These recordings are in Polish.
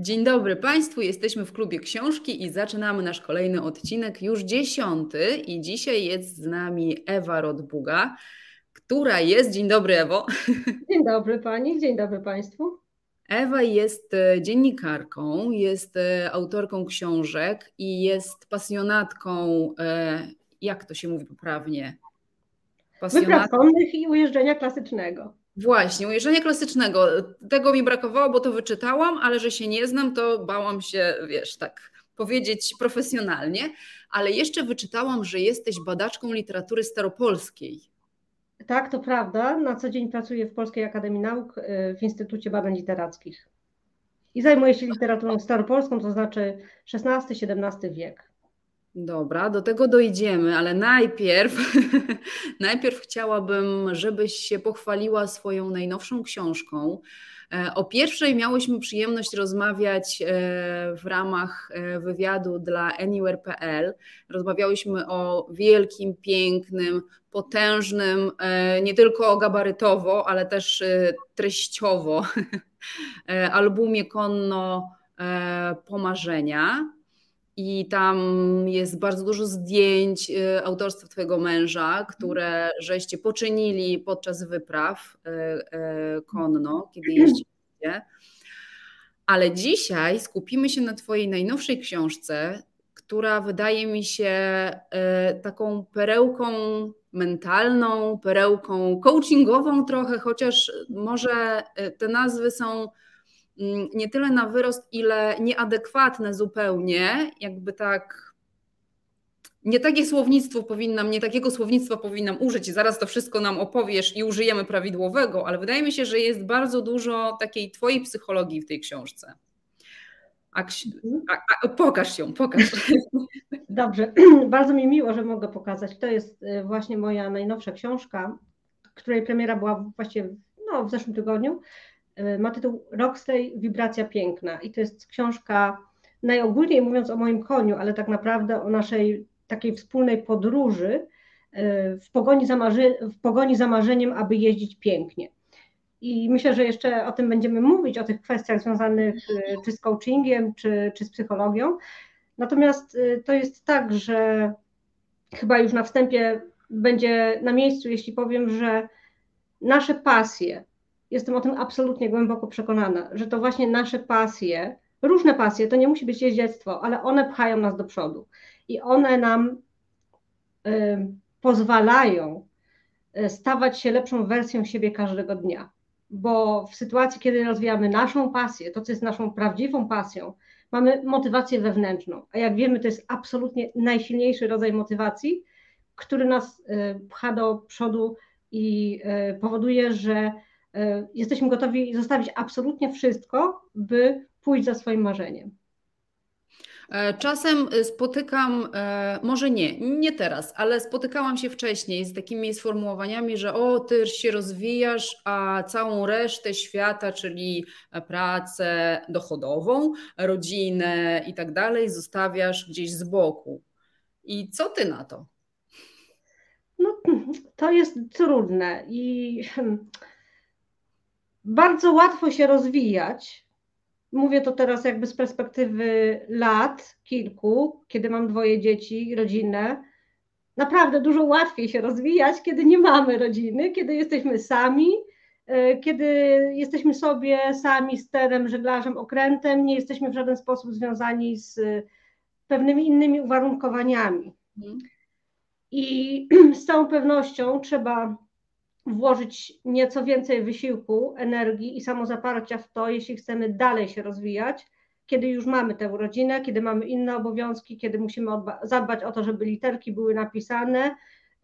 Dzień dobry Państwu, jesteśmy w klubie książki i zaczynamy nasz kolejny odcinek, już dziesiąty i dzisiaj jest z nami Ewa Rodbuga, która jest, dzień dobry Ewo. Dzień dobry Pani, dzień dobry Państwu. Ewa jest e, dziennikarką, jest e, autorką książek i jest pasjonatką, e, jak to się mówi poprawnie? Pasjonat... Wypraw konnych i ujeżdżenia klasycznego. Właśnie, ujeżdżania klasycznego. Tego mi brakowało, bo to wyczytałam, ale że się nie znam, to bałam się, wiesz, tak powiedzieć profesjonalnie. Ale jeszcze wyczytałam, że jesteś badaczką literatury staropolskiej. Tak, to prawda. Na co dzień pracuję w Polskiej Akademii Nauk y, w Instytucie Badań Literackich. I zajmuję się literaturą staropolską, to znaczy XVI-XVII wiek. Dobra, do tego dojdziemy, ale najpierw, najpierw chciałabym, żebyś się pochwaliła swoją najnowszą książką. E, o pierwszej miałyśmy przyjemność rozmawiać e, w ramach e, wywiadu dla Anywhere.pl. Rozmawiałyśmy o wielkim, pięknym, potężnym, nie tylko gabarytowo, ale też treściowo albumie Konno Pomarzenia i tam jest bardzo dużo zdjęć y, autorstwa Twojego męża, które żeście poczynili podczas wypraw y, y, konno, kiedy jeździliście. Ale dzisiaj skupimy się na Twojej najnowszej książce, która wydaje mi się taką perełką mentalną, perełką coachingową trochę, chociaż może te nazwy są nie tyle na wyrost, ile nieadekwatne zupełnie, jakby tak. Nie takie słownictwo powinnam, nie takiego słownictwa powinnam użyć. Zaraz to wszystko nam opowiesz i użyjemy prawidłowego, ale wydaje mi się, że jest bardzo dużo takiej twojej psychologii w tej książce. A, a, a, pokaż ją, pokaż. Dobrze, bardzo mi miło, że mogę pokazać. To jest y, właśnie moja najnowsza książka, której premiera była właściwie no, w zeszłym tygodniu. E, ma tytuł tej wibracja piękna i to jest książka najogólniej mówiąc o moim koniu, ale tak naprawdę o naszej takiej wspólnej podróży e, w pogoni za, marzy, w pogoni za marzeniem, aby jeździć pięknie. I myślę, że jeszcze o tym będziemy mówić, o tych kwestiach związanych e, czy z coachingiem, czy, czy z psychologią. Natomiast to jest tak, że chyba już na wstępie będzie na miejscu, jeśli powiem, że nasze pasje, jestem o tym absolutnie głęboko przekonana, że to właśnie nasze pasje, różne pasje, to nie musi być jeździectwo, ale one pchają nas do przodu i one nam y, pozwalają y, stawać się lepszą wersją siebie każdego dnia. Bo w sytuacji, kiedy rozwijamy naszą pasję, to co jest naszą prawdziwą pasją, mamy motywację wewnętrzną. A jak wiemy, to jest absolutnie najsilniejszy rodzaj motywacji, który nas y, pcha do przodu i powoduje, że jesteśmy gotowi zostawić absolutnie wszystko, by pójść za swoim marzeniem. E, czasem spotykam, e, może nie, nie teraz, ale spotykałam się wcześniej z takimi sformułowaniami, że o, ty się rozwijasz, a całą resztę świata, czyli pracę dochodową, rodzinę i tak dalej, zostawiasz gdzieś z boku. I co ty na to? No, to jest trudne i bardzo łatwo się rozwijać. Mówię to teraz jakby z perspektywy lat, kilku, kiedy mam dwoje dzieci, rodzinę. Naprawdę dużo łatwiej się rozwijać, kiedy nie mamy rodziny, kiedy jesteśmy sami, e, kiedy jesteśmy sobie sami sterem, żeglarzem, okrętem, nie jesteśmy w żaden sposób związani z pewnymi innymi uwarunkowaniami. Mhm. I z całą pewnością trzeba włożyć nieco więcej wysiłku, energii i samozaparcia w to, jeśli chcemy dalej się rozwijać, kiedy już mamy tę rodzinę, kiedy mamy inne obowiązki, kiedy musimy zadbać o to, żeby literki były napisane,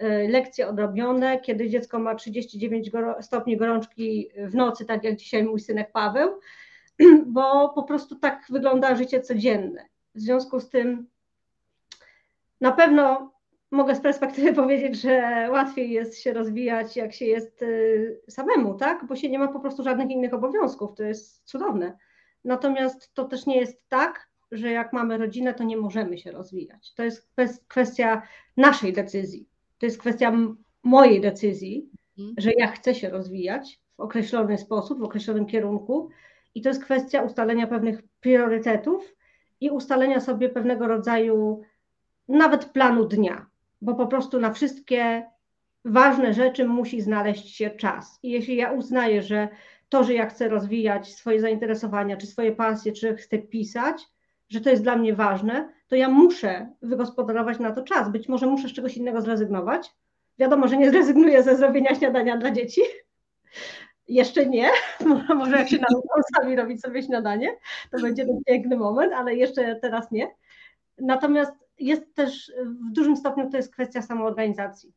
y, lekcje odrobione, kiedy dziecko ma 39 stopni gorączki w nocy, tak jak dzisiaj mój synek Paweł, bo po prostu tak wygląda życie codzienne. W związku z tym na pewno mogę z perspektywy powiedzieć, że łatwiej jest się rozwijać, jak się jest y, samemu, tak? Bo się nie ma po prostu żadnych innych obowiązków. To jest cudowne. Natomiast to też nie jest tak, że jak mamy rodzinę, to nie możemy się rozwijać. To jest kwestia naszej decyzji. To jest kwestia mojej decyzji, mhm. że ja chcę się rozwijać w określony sposób, w określonym kierunku I to jest kwestia ustalenia pewnych priorytetów i ustalenia sobie pewnego rodzaju nawet planu dnia, bo po prostu na wszystkie ważne rzeczy musi znaleźć się czas. I jeśli ja uznaję, że to, że ja chcę rozwijać swoje zainteresowania, czy swoje pasje, czy chcę pisać, że to jest dla mnie ważne, to ja muszę wygospodarować na to czas. Być może muszę z czegoś innego zrezygnować. Wiadomo, że nie zrezygnuję ze zrobienia śniadania dla dzieci. Jeszcze nie. Może jak się nauczą sami robić sobie śniadanie, to będzie ten piękny moment, ale jeszcze teraz nie. Natomiast jest też w dużym stopniu to jest kwestia samoorganizacji.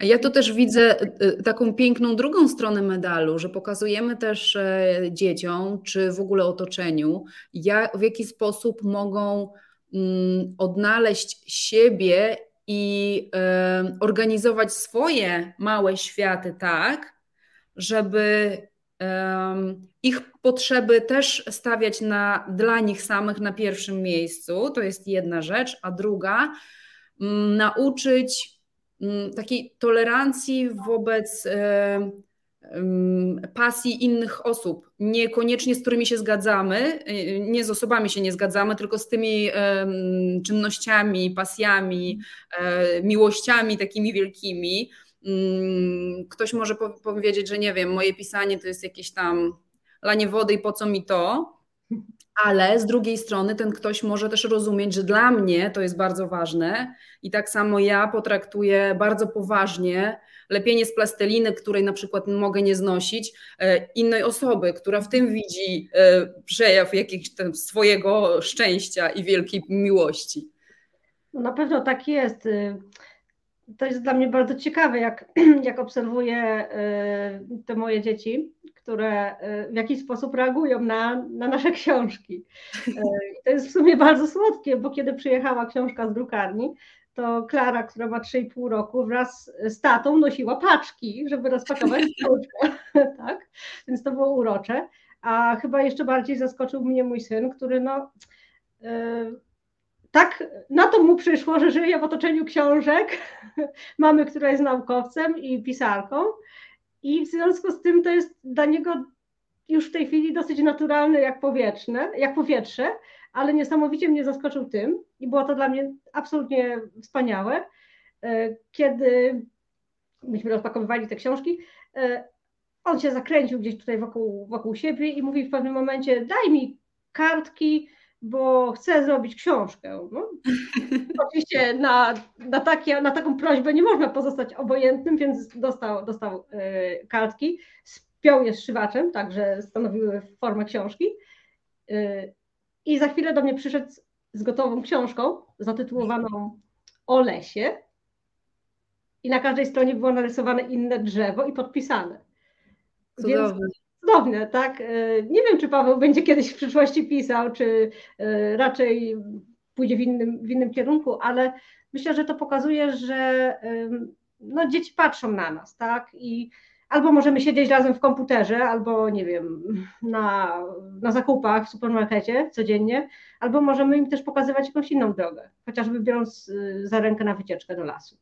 Ja to też widzę y, taką piękną drugą stronę medalu, że pokazujemy też e, dzieciom, czy w ogóle otoczeniu, jak, w jaki sposób mogą mm, odnaleźć siebie i e, organizować swoje małe światy tak, żeby ich potrzeby też stawiać na, dla nich samych na pierwszym miejscu. To jest jedna rzecz, a druga, mm, nauczyć mm, takiej tolerancji wobec pasji innych osób, niekoniecznie z którymi się zgadzamy, y, nie z osobami się nie zgadzamy, tylko z tymi czynnościami, pasjami, e, miłościami takimi wielkimi. Mm, ktoś może powiedzieć, że nie wiem, moje pisanie to jest jakieś tam lanie wody i po co mi to, ale z drugiej strony ten ktoś może też rozumieć, że dla mnie to jest bardzo ważne i tak samo ja potraktuję bardzo poważnie lepienie z plasteliny, której na przykład mogę nie znosić, e, innej osoby, która w tym widzi e, przejaw jakiegoś swojego szczęścia i wielkiej miłości. No na pewno tak jest. To jest dla mnie bardzo ciekawe, jak, jak obserwuję y, te moje dzieci, które y, w jakiś sposób reagują na, na nasze książki. Y, to jest w sumie bardzo słodkie, bo kiedy przyjechała książka z drukarni, to Klara, która ma 3,5 roku, wraz z tatą nosiła paczki, żeby rozpakować książkę. tak? Więc to było urocze. A chyba jeszcze bardziej zaskoczył mnie mój syn, który no tak na to mu przyszło, że żyje w otoczeniu książek, mamy, która jest naukowcem i pisarką. I w związku z tym to jest dla niego już w tej chwili dosyć naturalne jak powietrzne, jak powietrze, ale niesamowicie mnie zaskoczył tym i było to dla mnie absolutnie wspaniałe, e, kiedy myśmy rozpakowywali te książki, e, on się zakręcił gdzieś tutaj wokół, wokół siebie i mówi w pewnym momencie daj mi kartki, bo chcę zrobić książkę. No. Oczywiście na, na, takie, na taką prośbę nie można pozostać obojętnym, więc dostał, dostał y, kartki, spiął je szywaczem, także stanowiły formę książki. Y, I za chwilę do mnie przyszedł z gotową książką zatytułowaną O lesie. I na każdej stronie było narysowane inne drzewo i podpisane. Cudowne. Więc cudowne, tak? E, nie wiem, czy Paweł będzie kiedyś w przyszłości pisał, czy e, raczej pójdzie w innym, w innym kierunku, ale myślę, że to pokazuje, że no, dzieci patrzą na nas, tak? I albo możemy siedzieć razem w komputerze, albo nie wiem, na, na zakupach w supermarkecie codziennie, albo możemy im też pokazywać jakąś inną drogę, chociażby biorąc y, za rękę na wycieczkę do lasu,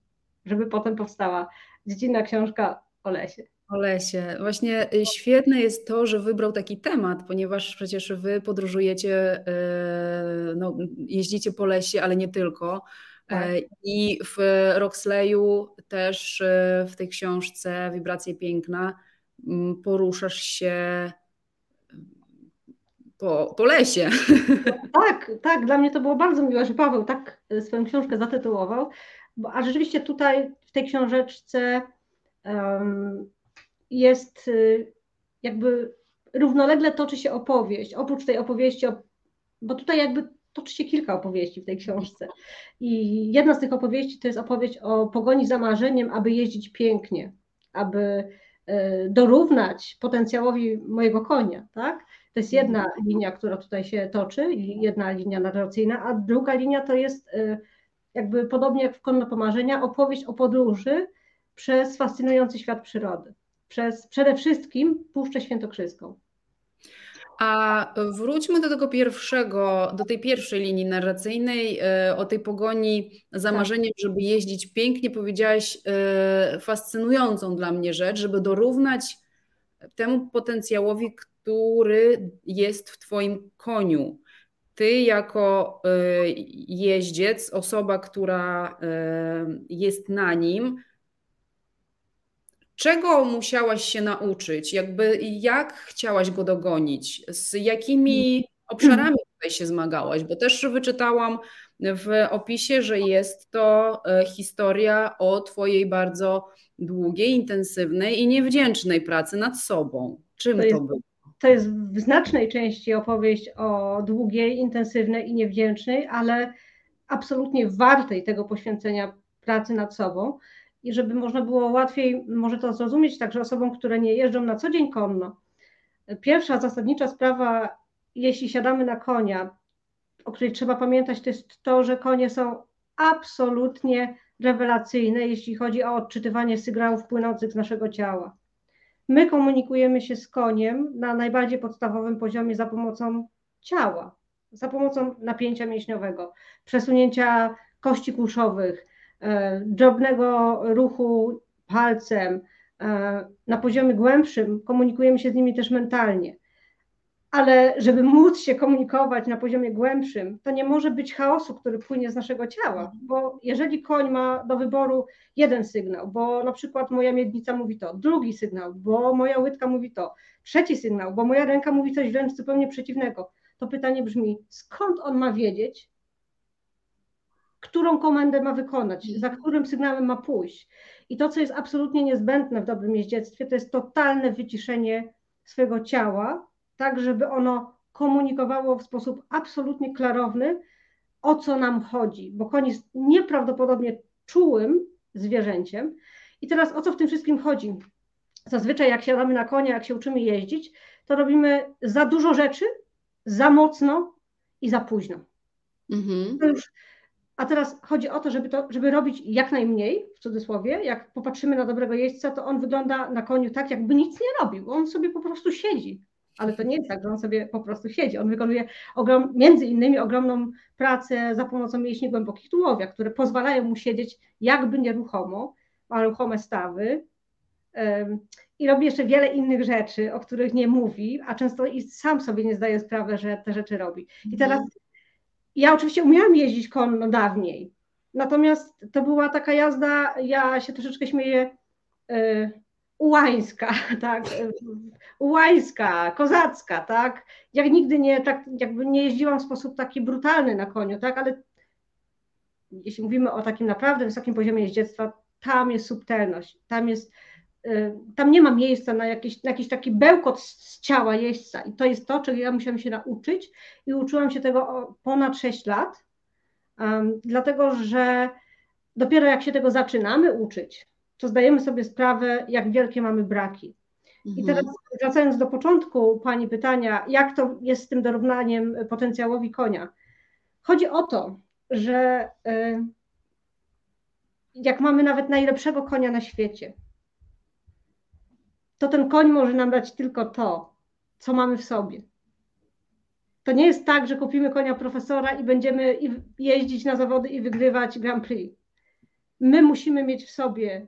żeby potem powstała dziecinna książka o lesie. O lesie. Właśnie y, świetne jest to, że wybrał taki temat, ponieważ przecież wy podróżujecie, y, no, jeździcie po lesie, ale nie tylko. Tak. E, I w Roxleyu też y, w tej książce Wibracje Piękna mm, poruszasz się po, po lesie. Tak, tak. Dla mnie to było bardzo miłe, że Paweł tak swoją książkę zatytułował, bo, a rzeczywiście tutaj w tej książeczce um, jest y, jakby równolegle toczy się opowieść, oprócz tej opowieści, bo tutaj jakby toczy się kilka opowieści w tej książce. I jedna z tych opowieści to jest opowieść o pogoni za marzeniem, aby jeździć pięknie, aby y, dorównać potencjałowi mojego konia, tak? To jest jedna linia, która tutaj się toczy, jedna linia narracyjna, a druga linia to jest y, jakby podobnie jak w Konno Pomarzenia, opowieść o podróży przez fascynujący świat przyrody przez przede wszystkim Puszczę Świętokrzyską. A wróćmy do tego pierwszego, do tej pierwszej linii narracyjnej, e, o tej pogoni za tak. marzeniem, żeby jeździć pięknie. Powiedziałaś e, fascynującą dla mnie rzecz, żeby dorównać temu potencjałowi, który jest w Twoim koniu. Ty, jako jeździec, osoba, która jest na nim, czego musiałaś się nauczyć? Jakby jak chciałaś go dogonić? Z jakimi obszarami tutaj się zmagałaś? Bo też wyczytałam w opisie, że jest to e, historia o Twojej bardzo długiej, intensywnej i niewdzięcznej pracy nad sobą. Czym to, to było? To jest w znacznej części opowieść o długiej, intensywnej i niewdzięcznej, ale absolutnie wartej tego poświęcenia pracy nad sobą. I żeby można było łatwiej może to zrozumieć także osobom, które nie jeżdżą na co dzień konno. Pierwsza zasadnicza sprawa, jeśli siadamy na konia, o której trzeba pamiętać, to jest to, że konie są absolutnie rewelacyjne, jeśli chodzi o odczytywanie sygnałów płynących z naszego ciała. My komunikujemy się z koniem na najbardziej podstawowym poziomie za pomocą ciała, za pomocą napięcia mięśniowego, przesunięcia kości kuszowych, drobnego ruchu palcem. E, na poziomie głębszym komunikujemy się z nimi też mentalnie ale żeby móc się komunikować na poziomie głębszym, to nie może być chaosu, który płynie z naszego ciała, bo jeżeli koń ma do wyboru jeden sygnał, bo na przykład moja miednica mówi to, drugi sygnał, bo moja łydka mówi to, trzeci sygnał, bo moja ręka mówi coś wręcz zupełnie przeciwnego, to pytanie brzmi, skąd on ma wiedzieć, którą komendę ma wykonać, za którym sygnałem ma pójść. I to, co jest absolutnie niezbędne w dobrym jeździectwie, to jest totalne wyciszenie swojego ciała, tak żeby ono komunikowało w sposób absolutnie klarowny, o co nam chodzi, bo koń jest nieprawdopodobnie czułym zwierzęciem. I teraz o co w tym wszystkim chodzi? Zazwyczaj, jak siadamy na konia, jak się uczymy jeździć, to robimy za dużo rzeczy, za mocno i za późno. Mhm. Już, a teraz chodzi o to żeby, to, żeby robić jak najmniej, w cudzysłowie. Jak popatrzymy na dobrego jeźdźca, to on wygląda na koniu tak, jakby nic nie robił. On sobie po prostu siedzi ale to nie jest tak, że on sobie po prostu siedzi. On wykonuje ogrom, między innymi ogromną pracę za pomocą mięśni głębokich tułowia, które pozwalają mu siedzieć jakby nieruchomo, ma ruchome stawy i robi jeszcze wiele innych rzeczy, o których nie mówi, a często i sam sobie nie zdaje sprawy, że te rzeczy robi. I teraz ja oczywiście umiałam jeździć konno dawniej, natomiast to była taka jazda, ja się troszeczkę śmieję, y, ułańska, tak, ułańska, kozacka, tak. Jak nigdy nie, tak, jakby nie jeździłam w sposób taki brutalny na koniu, tak, ale jeśli mówimy o takim naprawdę wysokim poziomie jeździectwa, tam jest subtelność, tam jest, tam nie ma miejsca na jakiś, na jakiś taki bełkot z ciała jeźdźca i to jest to, czego ja musiałam się nauczyć i uczyłam się tego ponad 6 lat, um, dlatego że dopiero jak się tego zaczynamy uczyć, to zdajemy sobie sprawę, jak wielkie mamy braki. I mhm. teraz wracając do początku Pani pytania, jak to jest z tym dorównaniem potencjałowi konia? Chodzi o to, że y, jak mamy nawet najlepszego konia na świecie, to ten koń może nam dać tylko to, co mamy w sobie. To nie jest tak, że kupimy konia profesora i będziemy jeździć na zawody i wygrywać Grand Prix. My musimy mieć w sobie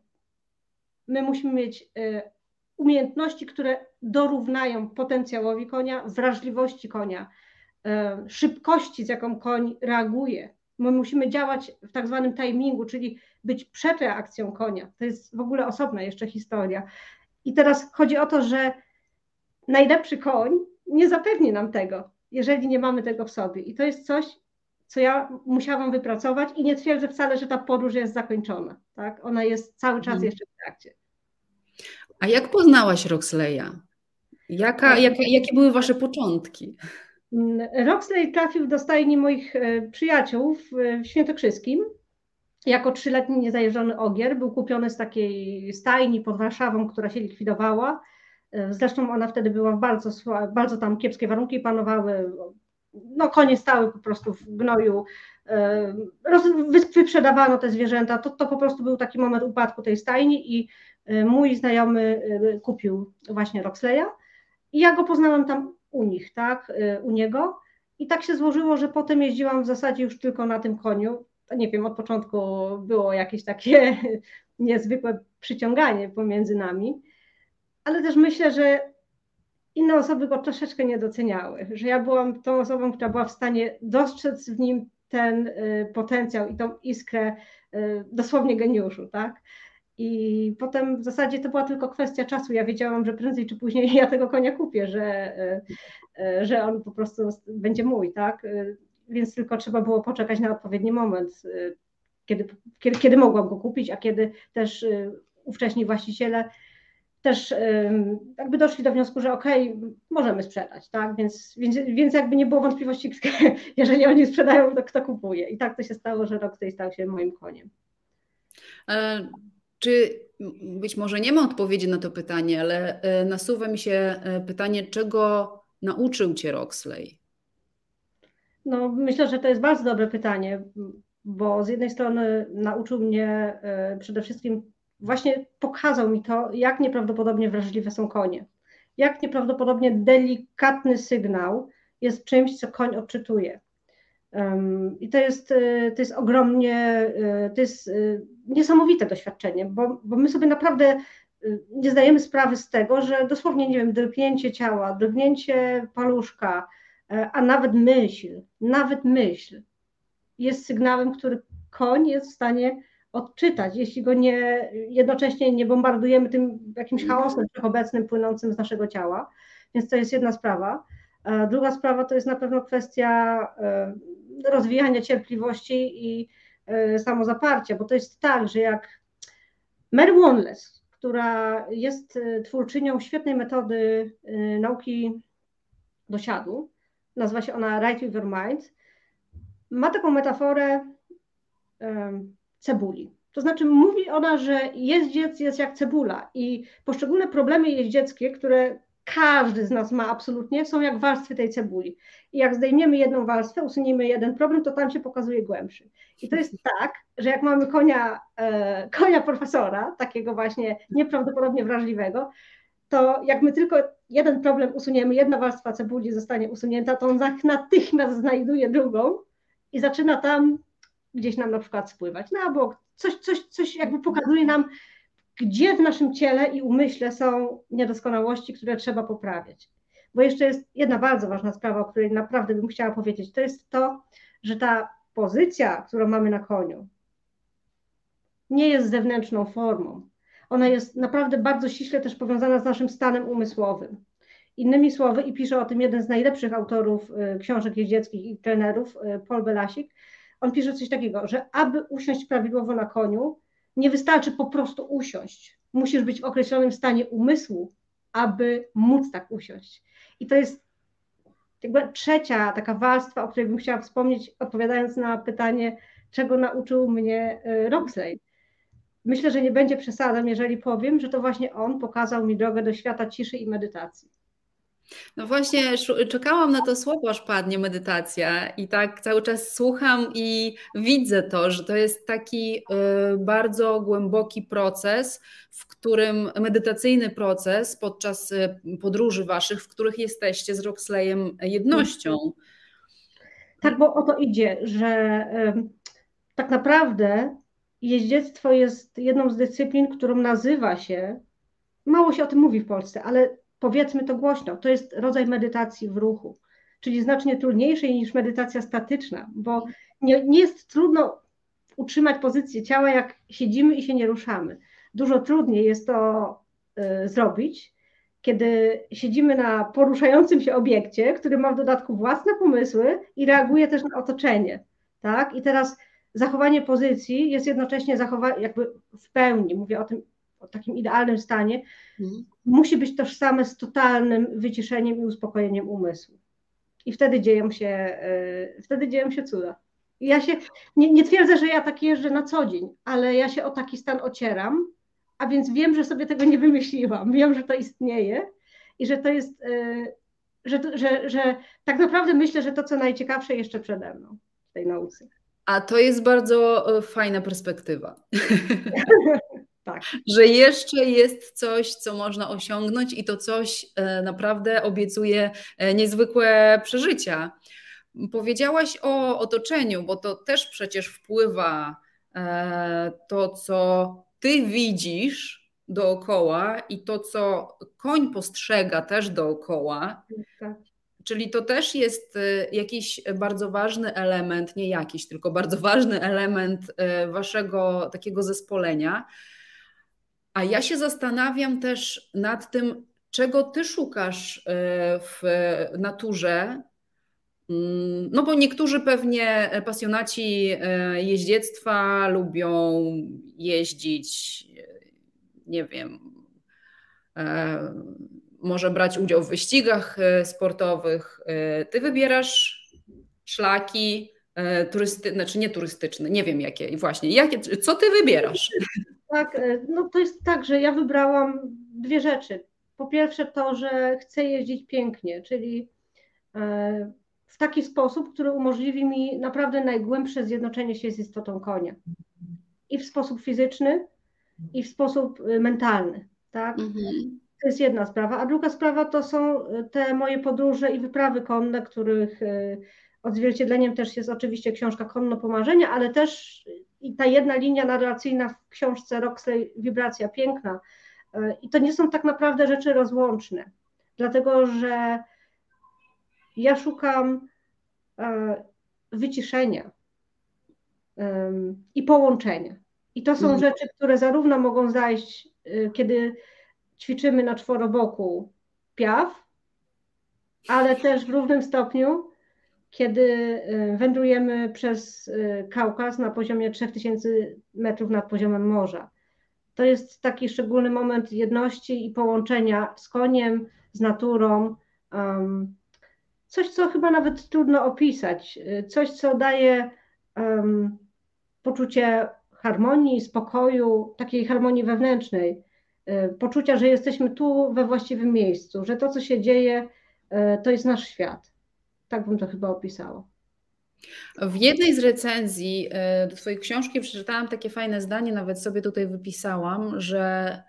my musimy mieć e, umiejętności, które dorównają potencjałowi konia, wrażliwości konia, e, szybkości, z jaką koń reaguje. My musimy działać w tak zwanym timingu, czyli być przed reakcją konia. To jest w ogóle osobna jeszcze historia. I teraz chodzi o to, że najlepszy koń nie zapewni nam tego, jeżeli nie mamy tego w sobie. I to jest coś, co ja musiałam wypracować i nie twierdzę wcale, że ta podróż jest zakończona. Tak? Ona jest cały czas mhm. jeszcze w trakcie. A jak poznałaś Roxleya? Jaka, jaka, jakie były wasze początki? Roxley trafił do stajni moich e, przyjaciół w Świętokrzyskim jako trzyletni niezajeżdżony ogier. Był kupiony z takiej stajni pod Warszawą, która się likwidowała. E, zresztą ona wtedy była bardzo, bardzo tam kiepskie warunki panowały no konie stały po prostu w gnoju, e, wyprzedawano te zwierzęta, to, to po prostu był taki moment upadku tej stajni i e, mój znajomy kupił właśnie Roxleya i ja go poznałam tam u nich, tak, u niego i tak się złożyło, że potem jeździłam w zasadzie już tylko na tym koniu, nie wiem, od początku było jakieś takie niezwykłe przyciąganie pomiędzy nami, ale też myślę, że inne osoby go troszeczkę nie doceniały, że ja byłam tą osobą, która była w stanie dostrzec w nim ten y, potencjał i tą iskrę y, dosłownie geniuszu, tak? I potem w zasadzie to była tylko kwestia czasu. Ja wiedziałam, że prędzej czy później ja tego konia kupię, że, y, że on po prostu będzie mój, tak? Więc tylko trzeba było poczekać na odpowiedni moment, kiedy, kiedy, kiedy mogłam go kupić, a kiedy też ówcześni właściciele też jakby doszli do wniosku, że okej, okay, możemy sprzedać, tak? Więc, więc, więc jakby nie było wątpliwości, jeżeli oni sprzedają, to kto kupuje. I tak to się stało, że Rockstay stał się moim koniem. E, czy być może nie ma odpowiedzi na to pytanie, ale e, nasuwa mi się e, pytanie, czego nauczył Cię Roxley? No, myślę, że to jest bardzo dobre pytanie, bo z jednej strony nauczył mnie przede wszystkim właśnie pokazał mi to, jak nieprawdopodobnie wrażliwe są konie. Jak nieprawdopodobnie delikatny sygnał jest czymś, co koń odczytuje. I to jest, y, to jest ogromnie, y, to jest niesamowite doświadczenie, bo, bo my sobie naprawdę nie zdajemy sprawy z tego, że dosłownie, nie wiem, drgnięcie ciała, drgnięcie paluszka, a nawet myśl, nawet myśl jest sygnałem, który koń jest w stanie odczytać, jeśli go nie, jednocześnie nie bombardujemy tym jakimś chaosem wszechobecnym płynącym z naszego ciała. Więc to jest jedna sprawa. Druga sprawa to jest na pewno kwestia e, rozwijania cierpliwości i e, samozaparcia, bo to jest tak, że jak Mary Wanless, która jest e, twórczynią świetnej metody nauki dosiadu, nazywa się ona Right with Your Mind, ma taką metaforę cebuli. To znaczy mówi ona, że jeździec jest jak cebula i poszczególne problemy jeździeckie, które każdy z nas ma absolutnie, są jak warstwy tej cebuli. I jak zdejmiemy jedną warstwę, usuniemy jeden problem, to tam się pokazuje głębszy. I to jest tak, że jak mamy konia, e, konia profesora, takiego właśnie nieprawdopodobnie wrażliwego, to jak my tylko jeden problem usuniemy, jedna warstwa cebuli zostanie usunięta, to on natychmiast znajduje drugą i zaczyna tam gdzieś nam na przykład spływać na bok, coś, coś, coś jakby pokazuje nam, gdzie w naszym ciele i umyśle są niedoskonałości, które trzeba poprawiać. Bo jeszcze jest jedna bardzo ważna sprawa, o której naprawdę bym chciała powiedzieć. To jest to, że ta pozycja, którą mamy na koniu, nie jest zewnętrzną formą. Ona jest naprawdę bardzo ściśle też powiązana z naszym stanem umysłowym. Innymi słowy, i pisze o tym jeden z najlepszych autorów y, książek jeździeckich i trenerów, y, Paul Belasik, on pisze coś takiego, że aby usiąść prawidłowo na koniu, nie wystarczy po prostu usiąść. Musisz być w określonym stanie umysłu, aby móc tak usiąść. I to jest jakby trzecia taka warstwa, o której bym chciała wspomnieć, odpowiadając na pytanie, czego nauczył mnie y, Roxley. Myślę, że nie będzie przesadą, jeżeli powiem, że to właśnie on pokazał mi drogę do świata ciszy i medytacji. No właśnie, czekałam na to słowo, aż padnie medytacja i tak cały czas słucham i widzę to, że to jest taki y, bardzo głęboki proces, w którym medytacyjny proces podczas y, podróży waszych, w których jesteście z Roxleyem jednością. Tak, bo o to idzie, że tak naprawdę jeździectwo jest jedną z dyscyplin, którą nazywa się, mało się o tym mówi w Polsce, ale powiedzmy to głośno, to jest rodzaj medytacji w ruchu, czyli znacznie trudniejszej niż medytacja statyczna, bo nie, nie jest trudno utrzymać pozycję ciała, jak siedzimy i się nie ruszamy. Dużo trudniej jest to y, zrobić, kiedy siedzimy na poruszającym się obiekcie, który ma w dodatku własne pomysły i reaguje też na otoczenie. Tak? I teraz zachowanie pozycji jest jednocześnie zachowanie, jakby w pełni, mówię o tym o takim idealnym stanie, mhm. musi być tożsame z totalnym wyciszeniem i uspokojeniem umysłu. I wtedy dzieją się, yy, wtedy dzieją się cuda. ja się nie, nie twierdzę, że ja tak jeżdżę na co dzień, ale ja się o taki stan ocieram, a więc wiem, że sobie tego nie wymyśliłam. Wiem, że to istnieje i że to jest, yy, że, że, że tak naprawdę myślę, że to, co najciekawsze jeszcze przede mną w tej nauce. A to jest bardzo e, fajna perspektywa. Tak. Że jeszcze jest coś, co można osiągnąć i to coś e, naprawdę obiecuje e, niezwykłe przeżycia. Powiedziałaś o otoczeniu, bo to też przecież wpływa to, co ty widzisz dookoła i to, co koń postrzega też dookoła. Tak. Czyli to też jest y, jakiś bardzo ważny element, nie jakiś, tylko bardzo ważny element y, waszego takiego zespolenia. A ja się zastanawiam też nad tym, czego ty szukasz y, w naturze. Mm, no bo niektórzy pewnie pasjonaci jeździectwa lubią jeździć, nie wiem, może brać udział w wyścigach e, sportowych. E, ty wybierasz szlaki e, turystyczne, znaczy nie turystyczne, nie wiem jakie, właśnie, jakie, co ty wybierasz? Tak, no to jest tak, że ja wybrałam dwie rzeczy. Po pierwsze to, że chcę jeździć pięknie, czyli w taki sposób, który umożliwi mi naprawdę najgłębsze zjednoczenie się z istotą konia. I w sposób fizyczny, i w sposób mentalny. Tak? Mhm. To jest jedna sprawa. A druga sprawa to są e, te moje podróże i wyprawy konne, których e, odzwierciedleniem też jest oczywiście książka Konno Pomarzenia, ale też i ta jedna linia narracyjna w książce Roxley Wibracja Piękna. E, I to nie są tak naprawdę rzeczy rozłączne, dlatego że ja szukam wyciszenia i połączenia. I to są mhm. rzeczy, które zarówno mogą zajść, kiedy ćwiczymy na czworoboku piaw, ale też w równym stopniu, kiedy y, wędrujemy przez y, Kaukaz na poziomie 3000 metrów nad poziomem morza. To jest taki szczególny moment jedności i połączenia z koniem, z naturą. Um, coś, co chyba nawet trudno opisać, y, coś, co daje um, poczucie harmonii, spokoju, takiej harmonii wewnętrznej. E, poczucia, że jesteśmy tu we właściwym miejscu, że to, co się dzieje, e, to jest nasz świat. Tak bym to chyba opisała. W jednej z recenzji e, do Twojej książki przeczytałam takie fajne zdanie, nawet sobie tutaj wypisałam, że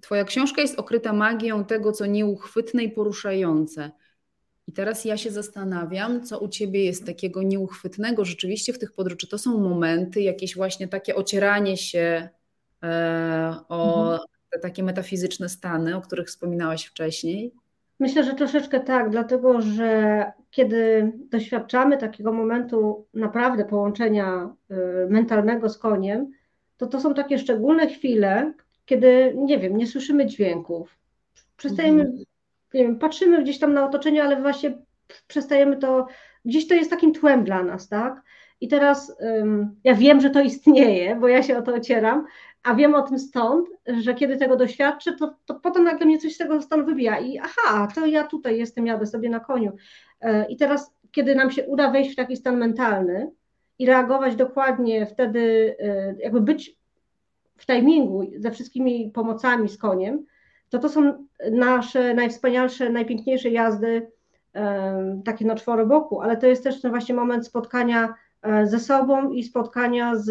Twoja książka jest okryta magią tego, co nieuchwytne i poruszające. I teraz ja się zastanawiam, co u Ciebie jest takiego nieuchwytnego rzeczywiście w tych podróżach. Czy to są momenty, jakieś właśnie takie ocieranie się o mhm te takie metafizyczne stany, o których wspominałaś wcześniej? Myślę, że troszeczkę tak, dlatego że kiedy doświadczamy takiego momentu naprawdę połączenia y, mentalnego z koniem, to to są takie szczególne chwile, kiedy, nie wiem, nie słyszymy dźwięków. Przestajemy, mhm. nie wiem, patrzymy gdzieś tam na otoczenie, ale właśnie przestajemy to, gdzieś to jest takim tłem dla nas, tak? I teraz ja wiem, że to istnieje, bo ja się o to ocieram, a wiem o tym stąd, że kiedy tego doświadczę, to, to potem nagle mnie coś z tego stanu wybija i aha, to ja tutaj jestem, jadę sobie na koniu. E, I teraz, kiedy nam się uda wejść w taki stan mentalny i reagować dokładnie wtedy, e, jakby być w timingu ze wszystkimi pomocami z koniem, to to są nasze najwspanialsze, najpiękniejsze jazdy, takie na czworoboku, ale to jest też ten właśnie moment spotkania ze sobą i spotkania z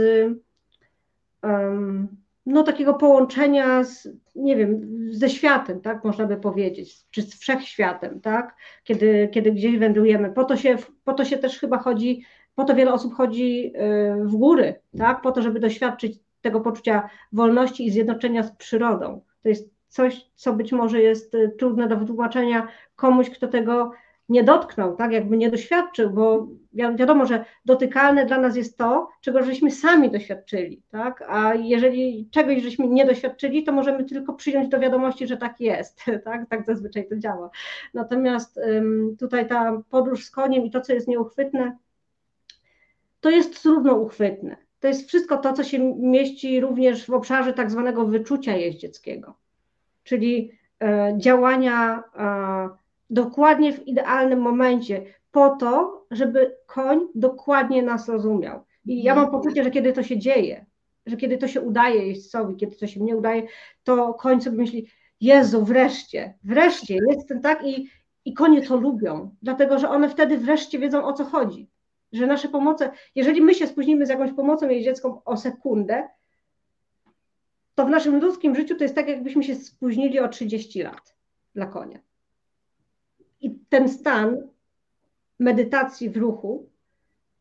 no, takiego połączenia z, nie wiem, ze światem, tak, można by powiedzieć, czy z wszechświatem, tak, kiedy, kiedy gdzieś wędrujemy. Po to, się, po to się też chyba chodzi, po to wiele osób chodzi y, w góry, tak, po to, żeby doświadczyć tego poczucia wolności i zjednoczenia z przyrodą. To jest coś, co być może jest y, trudne do wytłumaczenia komuś, kto tego nie dotknął, tak, jakby nie doświadczył, bo wiadomo, że dotykalne dla nas jest to, czego żeśmy sami doświadczyli, tak, a jeżeli czegoś żeśmy nie doświadczyli, to możemy tylko przyjąć do wiadomości, że tak jest, tak, tak zazwyczaj to działa. Natomiast tutaj ta podróż z koniem i to, co jest nieuchwytne, to jest trudno uchwytne. To jest wszystko to, co się mieści również w obszarze tak zwanego wyczucia jeździeckiego, czyli e, działania dokładnie w idealnym momencie, po to, żeby koń dokładnie nas rozumiał. I ja mam poczucie, że kiedy to się dzieje, że kiedy to się udaje jeźdźcowi, kiedy to się nie udaje, to koń sobie myśli, Jezu, wreszcie, wreszcie, jest ten tak i, i konie to lubią, dlatego że one wtedy wreszcie wiedzą o co chodzi. Że nasze pomoce, jeżeli my się spóźnimy z jakąś pomocą jeździecką o sekundę, to w naszym ludzkim życiu to jest tak, jakbyśmy się spóźnili o 30 lat dla konia. Ten stan medytacji w ruchu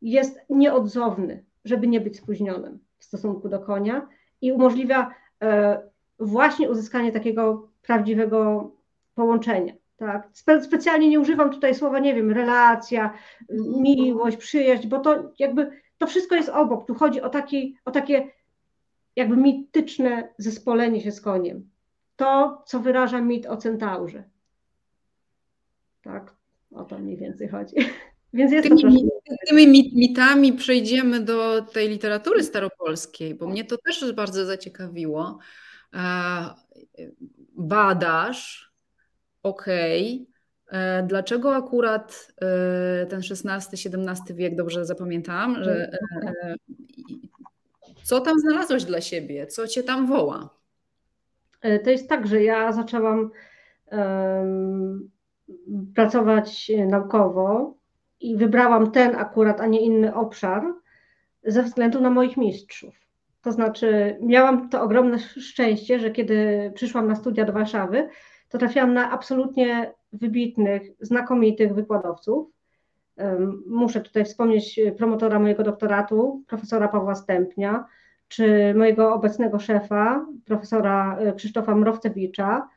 jest nieodzowny, żeby nie być spóźnionym w stosunku do konia i umożliwia e, właśnie uzyskanie takiego prawdziwego połączenia. Tak? Spe specjalnie nie używam tutaj słowa, nie wiem, relacja, miłość, przyjaźń, bo to jakby to wszystko jest obok. Tu chodzi o, taki, o takie jakby mityczne zespolenie się z koniem. To, co wyraża mit o centaurze. Tak, o to mniej więcej chodzi. Więc jest tymi, tymi mitami przejdziemy do tej literatury staropolskiej, bo mnie to też bardzo zaciekawiło. E, badasz, okej, okay. E, dlaczego akurat e, ten XVI-XVII wiek, dobrze zapamiętam, że co tam znalazłeś dla siebie? Co cię tam woła? To jest tak, że ja zaczęłam um, pracować naukowo i wybrałam ten akurat, a nie inny obszar ze względu na moich mistrzów. To znaczy, miałam to ogromne szczęście, że kiedy przyszłam na studia do Warszawy, to trafiłam na absolutnie wybitnych, znakomitych wykładowców. Muszę tutaj wspomnieć promotora mojego doktoratu, profesora Pawła Stępnia, czy mojego obecnego szefa, profesora e, Krzysztofa Mrowcewicza, e,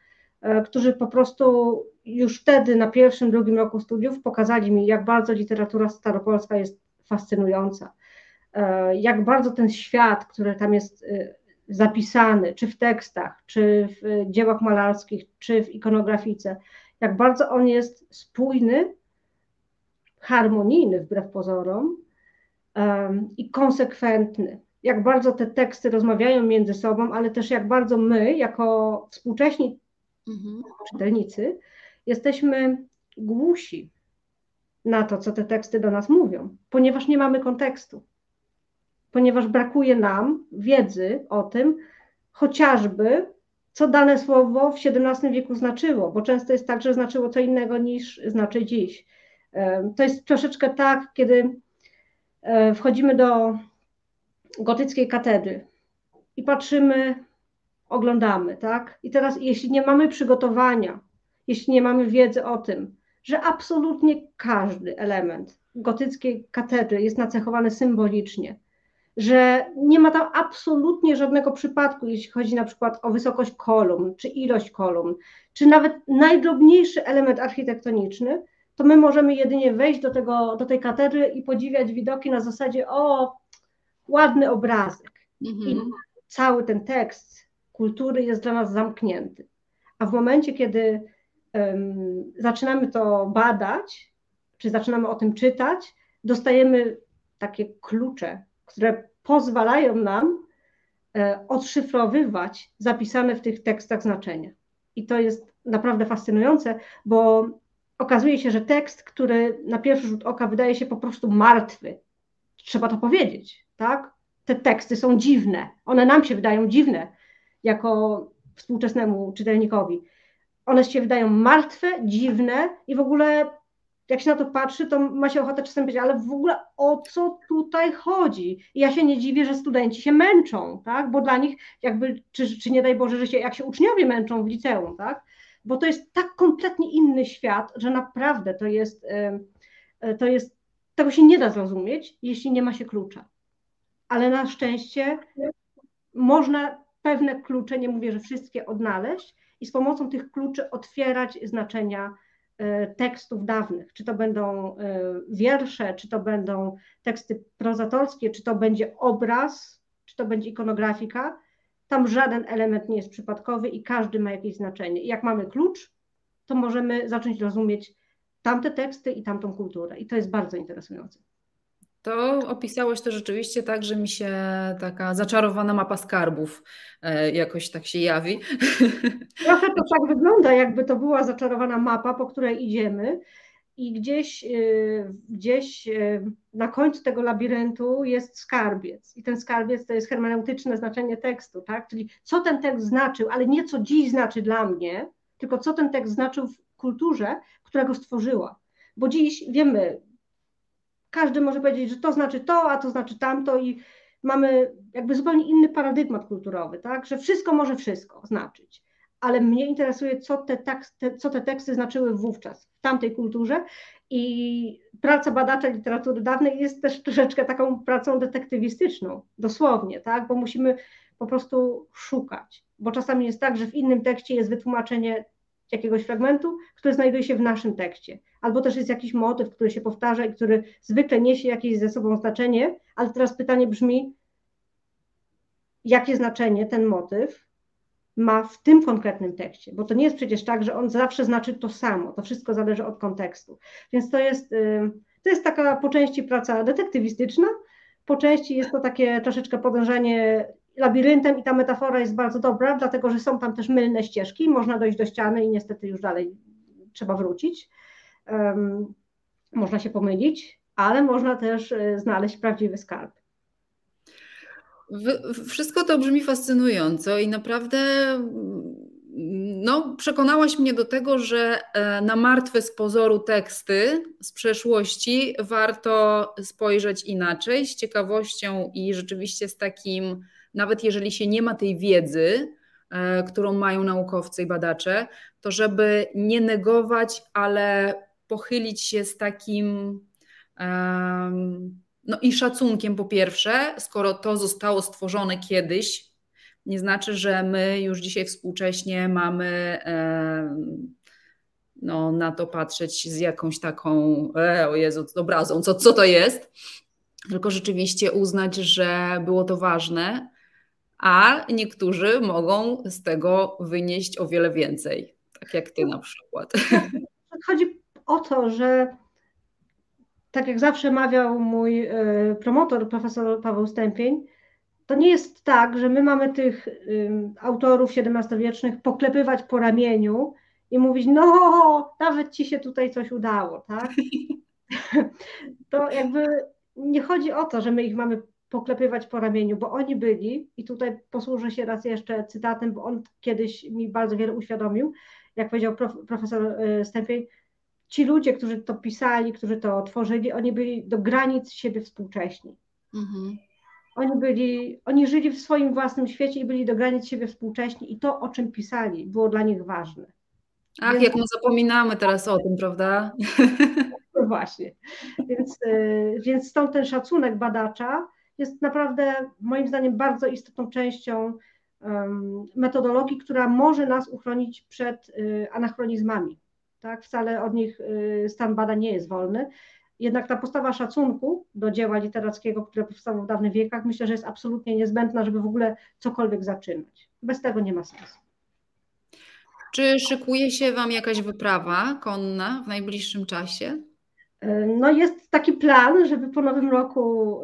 którzy po prostu już wtedy na pierwszym, drugim roku studiów pokazali mi, jak bardzo literatura staropolska jest fascynująca, e, jak bardzo ten świat, który tam jest zapisany, czy w tekstach, czy w dziełach malarskich, czy w ikonografice, jak bardzo on jest spójny, harmonijny wbrew pozorom i konsekwentny. Jak bardzo te teksty rozmawiają między sobą, ale też jak bardzo my, jako współcześni mhm. czytelnicy, jesteśmy głusi na to, co te teksty do nas mówią, ponieważ nie mamy kontekstu, ponieważ brakuje nam wiedzy o tym, chociażby, co dane słowo w XVII wieku znaczyło, bo często jest tak, że znaczyło co innego niż znaczy dziś. To jest troszeczkę tak, kiedy e, wchodzimy do gotyckiej katedry i patrzymy, oglądamy, tak? I teraz, jeśli nie mamy przygotowania, jeśli nie mamy wiedzy o tym, że absolutnie każdy element gotyckiej katedry jest nacechowany symbolicznie, że nie ma tam absolutnie żadnego przypadku, jeśli chodzi na przykład o wysokość kolumn, czy ilość kolumn, czy nawet najdrobniejszy element architektoniczny, to my możemy jedynie wejść do, tego, do tej katedry i podziwiać widoki na zasadzie, o, ładny obrazek. Mhm. I cały ten tekst kultury jest dla nas zamknięty. A w momencie, kiedy um, zaczynamy to badać, czy zaczynamy o tym czytać, dostajemy takie klucze, które pozwalają nam e, odszyfrowywać zapisane w tych tekstach znaczenia. I to jest naprawdę fascynujące, bo okazuje się, że tekst, który na pierwszy rzut oka wydaje się po prostu martwy, trzeba to powiedzieć, tak? Te teksty są dziwne. One nam się wydają dziwne jako współczesnemu czytelnikowi. One się wydają martwe, dziwne i w ogóle jak się na to patrzy, to ma się ochotę czasem powiedzieć, ale w ogóle o co tutaj chodzi? I ja się nie dziwię, że studenci się męczą, tak? Bo dla nich jakby, czy, czy nie daj Boże, że się, jak się uczniowie męczą w liceum, tak? Bo to jest tak kompletnie inny świat, że naprawdę to jest, to jest, tego się nie da zrozumieć, jeśli nie ma się klucza ale na szczęście można pewne klucze, nie mówię, że wszystkie odnaleźć i z pomocą tych kluczy otwierać znaczenia e, tekstów dawnych, czy to będą e, wiersze, czy to będą teksty prozatorskie, czy to będzie obraz, czy to będzie ikonografika. Tam żaden element nie jest przypadkowy i każdy ma jakieś znaczenie. Jak mamy klucz, to możemy zacząć rozumieć tamte teksty i tamtą kulturę. I to jest bardzo interesujące. To opisałeś to rzeczywiście tak, że mi się taka zaczarowana mapa skarbów e, jakoś tak się jawi. Trochę to tak wygląda, jakby to była zaczarowana mapa, po której idziemy i gdzieś, e, gdzieś e, na końcu tego labiryntu jest skarbiec. I ten skarbiec to jest hermeneutyczne znaczenie tekstu, tak? Czyli co ten tekst znaczył, ale nie co dziś znaczy dla mnie, tylko co ten tekst znaczył w kulturze, która go stworzyła. Bo dziś wiemy, każdy może powiedzieć, że to znaczy to, a to znaczy tamto i mamy jakby zupełnie inny paradygmat kulturowy, tak? że wszystko może wszystko znaczyć. Ale mnie interesuje, co te, teksty, co te teksty znaczyły wówczas, w tamtej kulturze. I praca badacza literatury dawnej jest też troszeczkę taką pracą detektywistyczną, dosłownie, tak? bo musimy po prostu szukać. bo czasami jest tak, że w innym tekście jest wytłumaczenie jakiegoś fragmentu, który znajduje się w naszym tekście. Albo też jest jakiś motyw, który się powtarza i który zwykle niesie jakieś ze sobą znaczenie, ale teraz pytanie brzmi, jakie znaczenie ten motyw ma w tym konkretnym tekście, bo to nie jest przecież tak, że on zawsze znaczy to samo, to wszystko zależy od kontekstu. Więc to jest, to jest taka po części praca detektywistyczna, po części jest to takie troszeczkę podążanie labiryntem i ta metafora jest bardzo dobra, dlatego że są tam też mylne ścieżki, można dojść do ściany i niestety już dalej trzeba wrócić. Um, można się pomylić, ale można też e, znaleźć prawdziwy skarb. Wszystko to brzmi fascynująco i naprawdę no, przekonałaś mnie do tego, że e, na martwe z pozoru teksty z przeszłości warto spojrzeć inaczej, z ciekawością i rzeczywiście z takim, nawet jeżeli się nie ma tej wiedzy, e, którą mają naukowcy i badacze, to żeby nie negować, ale pochylić się z takim no i szacunkiem po pierwsze, skoro to zostało stworzone kiedyś, nie znaczy, że my już dzisiaj współcześnie mamy no, na to patrzeć z jakąś taką, e, o Jezu, obrazą, co, co to jest, tylko rzeczywiście uznać, że było to ważne, a niektórzy mogą z tego wynieść o wiele więcej, tak jak ty na przykład. Chodzi o to, że tak jak zawsze mawiał mój e, promotor, profesor Paweł Stępień, to nie jest tak, że my mamy tych autorów XVII-wiecznych poklepywać po ramieniu i mówić, no, nawet ci się tutaj coś udało, tak? To jakby nie chodzi o to, że my ich mamy poklepywać po ramieniu, bo oni byli, i tutaj posłużę się raz jeszcze cytatem, bo on kiedyś mi bardzo wiele uświadomił, jak powiedział prof, profesor e, Stępień, ci ludzie, którzy to pisali, którzy to tworzyli, oni byli do granic siebie współcześni. Mhm. Oni byli, oni żyli w swoim własnym świecie i byli do granic siebie współcześni i to, o czym pisali, było dla nich ważne. Ach, Więc... jak my zapominamy teraz o tym, prawda? No właśnie. Więc, y, więc stąd ten szacunek badacza jest naprawdę moim zdaniem bardzo istotną częścią metodologii, która może nas uchronić przed y, anachronizmami. Tak? Wcale od nich y, stan badań nie jest wolny. Jednak ta postawa szacunku do dzieła literackiego, które powstało w dawnych wiekach, myślę, że jest absolutnie niezbędna, żeby w ogóle cokolwiek zaczynać. Bez tego nie ma sensu. Czy szykuje się Wam jakaś wyprawa konna w najbliższym czasie? No jest taki plan, żeby po nowym roku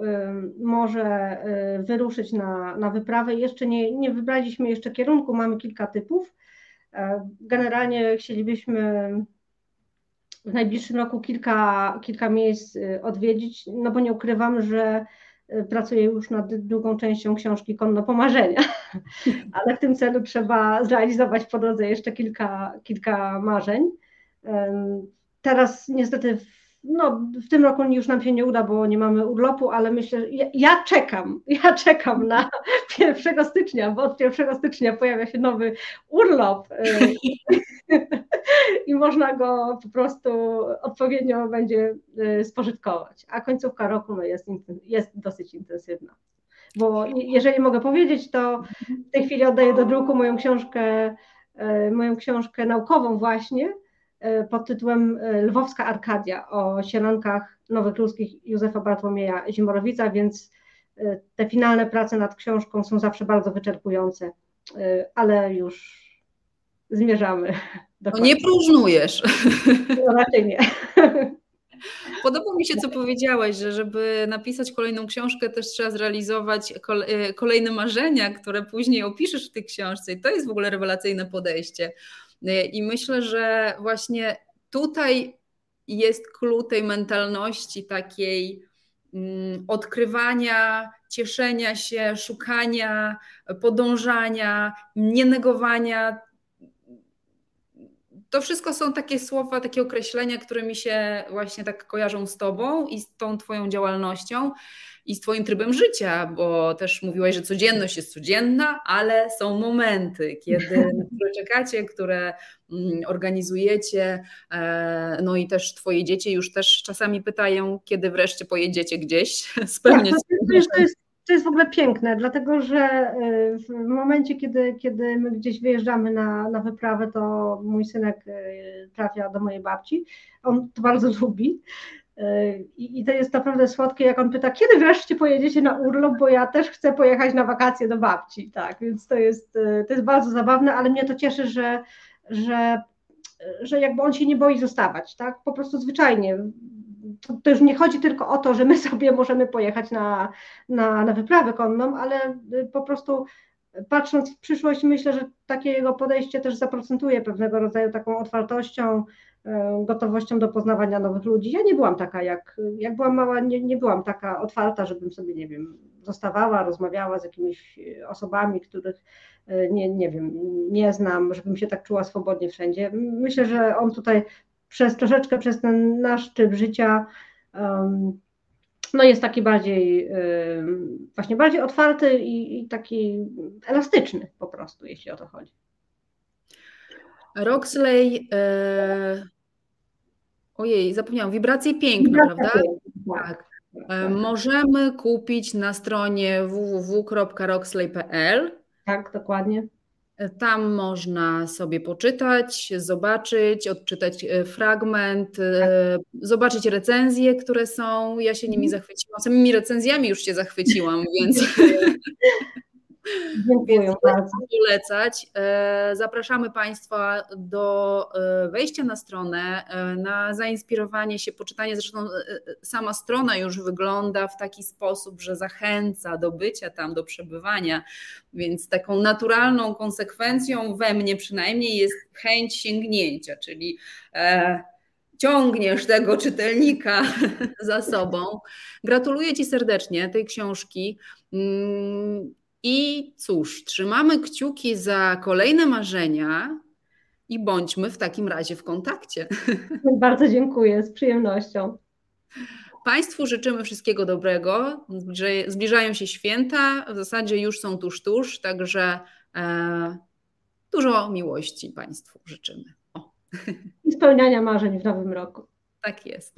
może y, wyruszyć na, na wyprawę. Jeszcze nie, nie wybraliśmy jeszcze kierunku, mamy kilka typów. E, generalnie chcielibyśmy w najbliższym roku kilka, kilka miejsc y, odwiedzić, no bo nie ukrywam, że y, pracuję już nad drugą częścią książki Konno Pomarzenia, ale w tym celu trzeba zrealizować po drodze jeszcze kilka, kilka marzeń. Teraz niestety no, w tym roku już nam się nie uda, bo nie mamy urlopu, ale myślę, że ja, ja, czekam, ja czekam na 1 stycznia, bo od 1 stycznia pojawia się nowy urlop y, i można go po prostu odpowiednio będzie y, spożytkować, a końcówka roku no, jest, jest dosyć intensywna. Bo jeżeli mogę powiedzieć, to w tej chwili oddaję do druku moją książkę, y, moją książkę naukową właśnie, pod tytułem e, Lwowska Arkadia o sielankach nowych ludzkich Józefa Bartłomieja Zimorowica, więc e, te finalne prace nad książką są zawsze bardzo wyczerpujące, ale już zmierzamy. Do no nie próżnujesz. No raczej nie. Podoba mi się, co powiedziałaś, że żeby napisać kolejną książkę, też trzeba zrealizować kolejne marzenia, które później opiszesz w tej książce. I to jest w ogóle rewelacyjne podejście. I myślę, że właśnie tutaj jest clue tej mentalności takiej mm, odkrywania, cieszenia się, szukania, podążania, nienegowania. To wszystko są takie słowa, takie określenia, które mi się właśnie tak kojarzą z Tobą i z tą Twoją działalnością i z Twoim trybem życia, bo też mówiłaś, że codzienność jest codzienna, ale są momenty, kiedy które czekacie, które mm, organizujecie, e, no i też Twoje dzieci już też czasami pytają, kiedy wreszcie pojedziecie gdzieś spełniać. Tak, to, jest, w ogóle piękne, dlatego że y, w momencie, kiedy, kiedy my gdzieś wyjeżdżamy na, na wyprawę, to mój synek y, trafia do mojej babci. On to bardzo lubi. I, to jest naprawdę słodkie, jak on pyta, kiedy wreszcie pojedziecie na urlop, bo ja też chcę pojechać na wakacje do babci. Tak, więc to jest, to jest bardzo zabawne, ale mnie to cieszy, że, że, że jakby on się nie boi zostawać, tak? Po prostu zwyczajnie to, to, już nie chodzi tylko o to, że my sobie możemy pojechać na, na, na wyprawę konną, ale y, po prostu patrząc w przyszłość, myślę, że takie jego podejście też zaprocentuje pewnego rodzaju taką otwartością, y, gotowością do poznawania nowych ludzi. Ja nie byłam taka, jak, jak byłam mała, nie, nie byłam taka otwarta, żebym sobie, nie wiem, zostawała, rozmawiała z jakimiś osobami, których y, nie, nie wiem, nie znam, żebym się tak czuła swobodnie wszędzie. Myślę, że on tutaj przez troszeczkę przez ten nasz typ życia um, no jest taki bardziej właśnie bardziej otwarty i, i, taki elastyczny po prostu, jeśli o to chodzi. Roxley e... ojej, zapomniałam, wibracje piękne, prawda? Tak. tak. E, możemy kupić na stronie www.roxley.pl. Tak, dokładnie. Tam można sobie poczytać, zobaczyć, odczytać e, fragment, e, zobaczyć recenzje, które są. Ja się nimi mhm. zachwyciłam. Samymi recenzjami już się zachwyciłam, więc. Dziękuję bardzo. Polecać. E, zapraszamy Państwa do wejścia na stronę, na zainspirowanie się, poczytanie. Zresztą sama strona już wygląda w taki sposób, że zachęca do bycia tam, do przebywania, więc taką naturalną konsekwencją we mnie przynajmniej jest chęć sięgnięcia, czyli e, ciągniesz tego czytelnika za sobą. Gratuluję Ci serdecznie tej książki. I cóż, trzymamy kciuki za kolejne marzenia i bądźmy w takim razie w kontakcie. Bardzo dziękuję, z przyjemnością. Państwu życzymy wszystkiego dobrego. Zbliżają się święta, w zasadzie już są tuż, tuż, także e, dużo miłości Państwu życzymy. O. I spełniania marzeń w nowym roku. Tak jest.